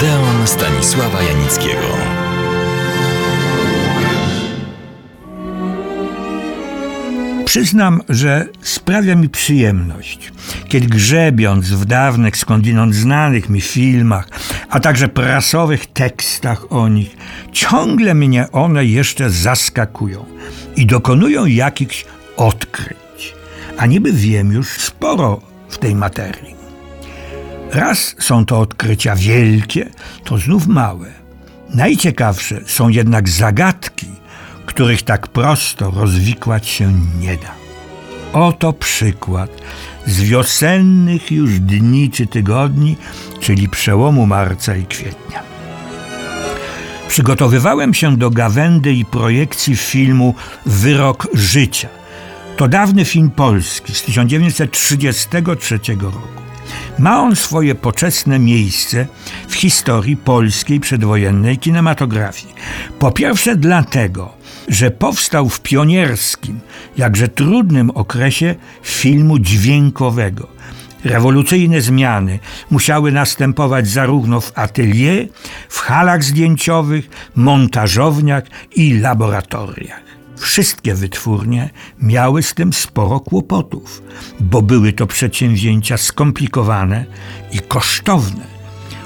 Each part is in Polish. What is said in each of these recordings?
Odeon Stanisława Janickiego. Przyznam, że sprawia mi przyjemność, kiedy grzebiąc w dawnych, skądinąd znanych mi filmach, a także prasowych tekstach o nich, ciągle mnie one jeszcze zaskakują i dokonują jakichś odkryć. A niby wiem już sporo w tej materii. Raz są to odkrycia wielkie, to znów małe. Najciekawsze są jednak zagadki, których tak prosto rozwikłać się nie da. Oto przykład z wiosennych już dni czy tygodni, czyli przełomu marca i kwietnia. Przygotowywałem się do gawędy i projekcji filmu Wyrok życia. To dawny film polski z 1933 roku. Ma on swoje poczesne miejsce w historii polskiej przedwojennej kinematografii. Po pierwsze dlatego, że powstał w pionierskim, jakże trudnym okresie filmu dźwiękowego. Rewolucyjne zmiany musiały następować zarówno w atelier, w halach zdjęciowych, montażowniach i laboratoriach. Wszystkie wytwórnie miały z tym sporo kłopotów, bo były to przedsięwzięcia skomplikowane i kosztowne.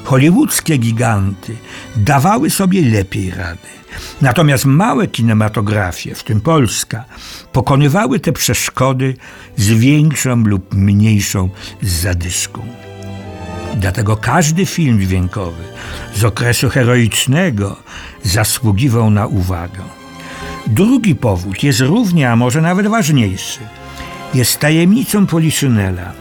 Hollywoodzkie giganty dawały sobie lepiej rady. Natomiast małe kinematografie, w tym Polska, pokonywały te przeszkody z większą lub mniejszą zadyszką. Dlatego każdy film dźwiękowy z okresu heroicznego zasługiwał na uwagę. Drugi powód jest równie, a może nawet ważniejszy. Jest tajemnicą Poliszynela,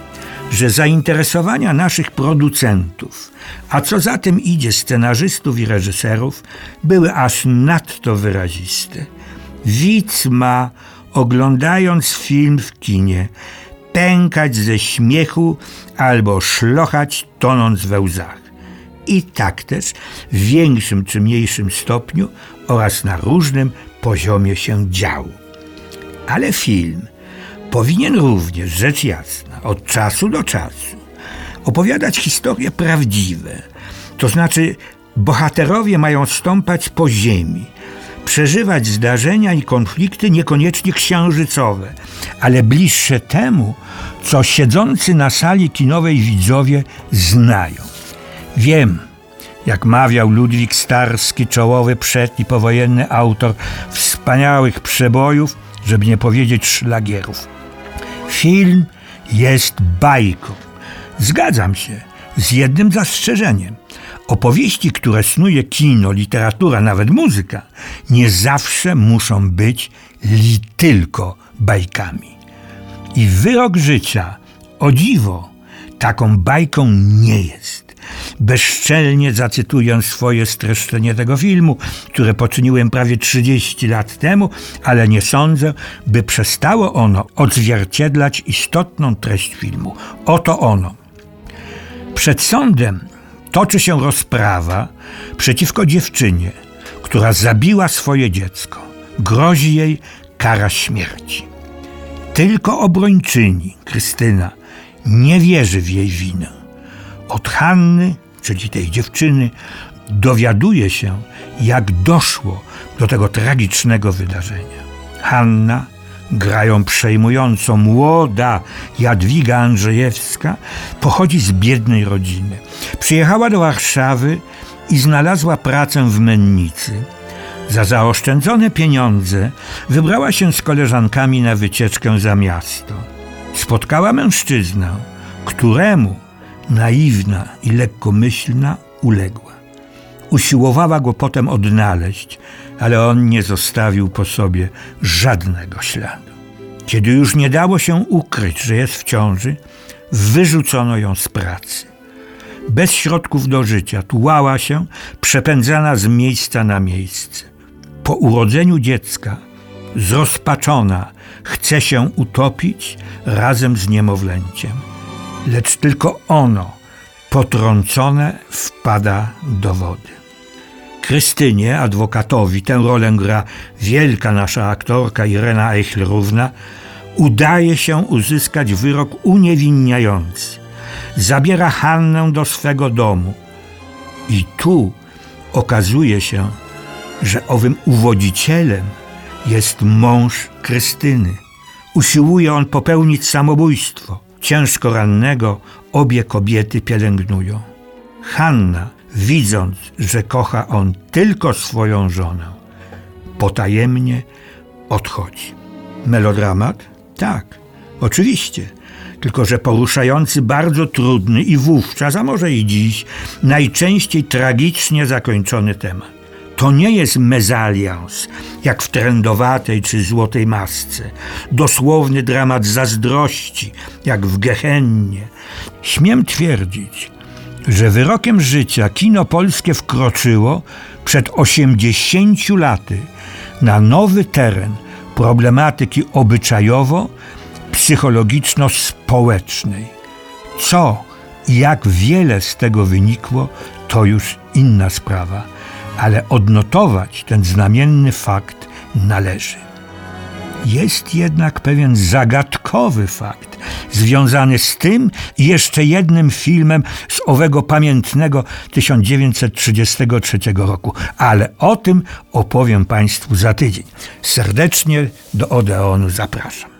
że zainteresowania naszych producentów, a co za tym idzie scenarzystów i reżyserów, były aż nadto wyraziste. Widz ma, oglądając film w kinie, pękać ze śmiechu albo szlochać tonąc we łzach. I tak też w większym czy mniejszym stopniu oraz na różnym poziomie się działo. Ale film powinien również, rzecz jasna, od czasu do czasu opowiadać historie prawdziwe. To znaczy, bohaterowie mają stąpać po ziemi, przeżywać zdarzenia i konflikty niekoniecznie księżycowe, ale bliższe temu, co siedzący na sali kinowej widzowie znają. Wiem, jak mawiał Ludwik Starski, czołowy przed i powojenny autor wspaniałych przebojów, żeby nie powiedzieć szlagierów. Film jest bajką. Zgadzam się, z jednym zastrzeżeniem. Opowieści, które snuje kino, literatura, nawet muzyka, nie zawsze muszą być li tylko bajkami. I wyrok życia, o dziwo, taką bajką nie jest. Bezczelnie zacytuję swoje streszczenie tego filmu, które poczyniłem prawie 30 lat temu, ale nie sądzę, by przestało ono odzwierciedlać istotną treść filmu. Oto ono. Przed sądem toczy się rozprawa przeciwko dziewczynie, która zabiła swoje dziecko. Grozi jej kara śmierci. Tylko obrończyni, Krystyna, nie wierzy w jej winę. Od Hanny, czyli tej dziewczyny, dowiaduje się, jak doszło do tego tragicznego wydarzenia. Hanna grają przejmująco młoda Jadwiga Andrzejewska, pochodzi z biednej rodziny. Przyjechała do Warszawy i znalazła pracę w mennicy. Za zaoszczędzone pieniądze wybrała się z koleżankami na wycieczkę za miasto. Spotkała mężczyznę, któremu naiwna i lekkomyślna uległa. Usiłowała go potem odnaleźć, ale on nie zostawił po sobie żadnego śladu. Kiedy już nie dało się ukryć, że jest w ciąży, wyrzucono ją z pracy. Bez środków do życia tułała się, przepędzana z miejsca na miejsce. Po urodzeniu dziecka, zrozpaczona, chce się utopić razem z niemowlęciem. Lecz tylko ono, potrącone, wpada do wody. Krystynie, adwokatowi, tę rolę gra wielka nasza aktorka Irena Eichler-Równa, udaje się uzyskać wyrok uniewinniający. Zabiera Hannę do swego domu. I tu okazuje się, że owym uwodzicielem jest mąż Krystyny. Usiłuje on popełnić samobójstwo. Ciężko rannego obie kobiety pielęgnują. Hanna, widząc, że kocha on tylko swoją żonę, potajemnie odchodzi. Melodramat? Tak, oczywiście, tylko że poruszający bardzo trudny i wówczas, a może i dziś, najczęściej tragicznie zakończony temat. To nie jest mezalians, jak w trendowatej czy złotej masce, dosłowny dramat zazdrości, jak w Gehennie. Śmiem twierdzić, że wyrokiem życia kino polskie wkroczyło przed 80 laty na nowy teren problematyki obyczajowo-psychologiczno-społecznej. Co i jak wiele z tego wynikło, to już inna sprawa, ale odnotować ten znamienny fakt należy. Jest jednak pewien zagadkowy fakt związany z tym i jeszcze jednym filmem z owego pamiętnego 1933 roku, ale o tym opowiem Państwu za tydzień. Serdecznie do Odeonu zapraszam.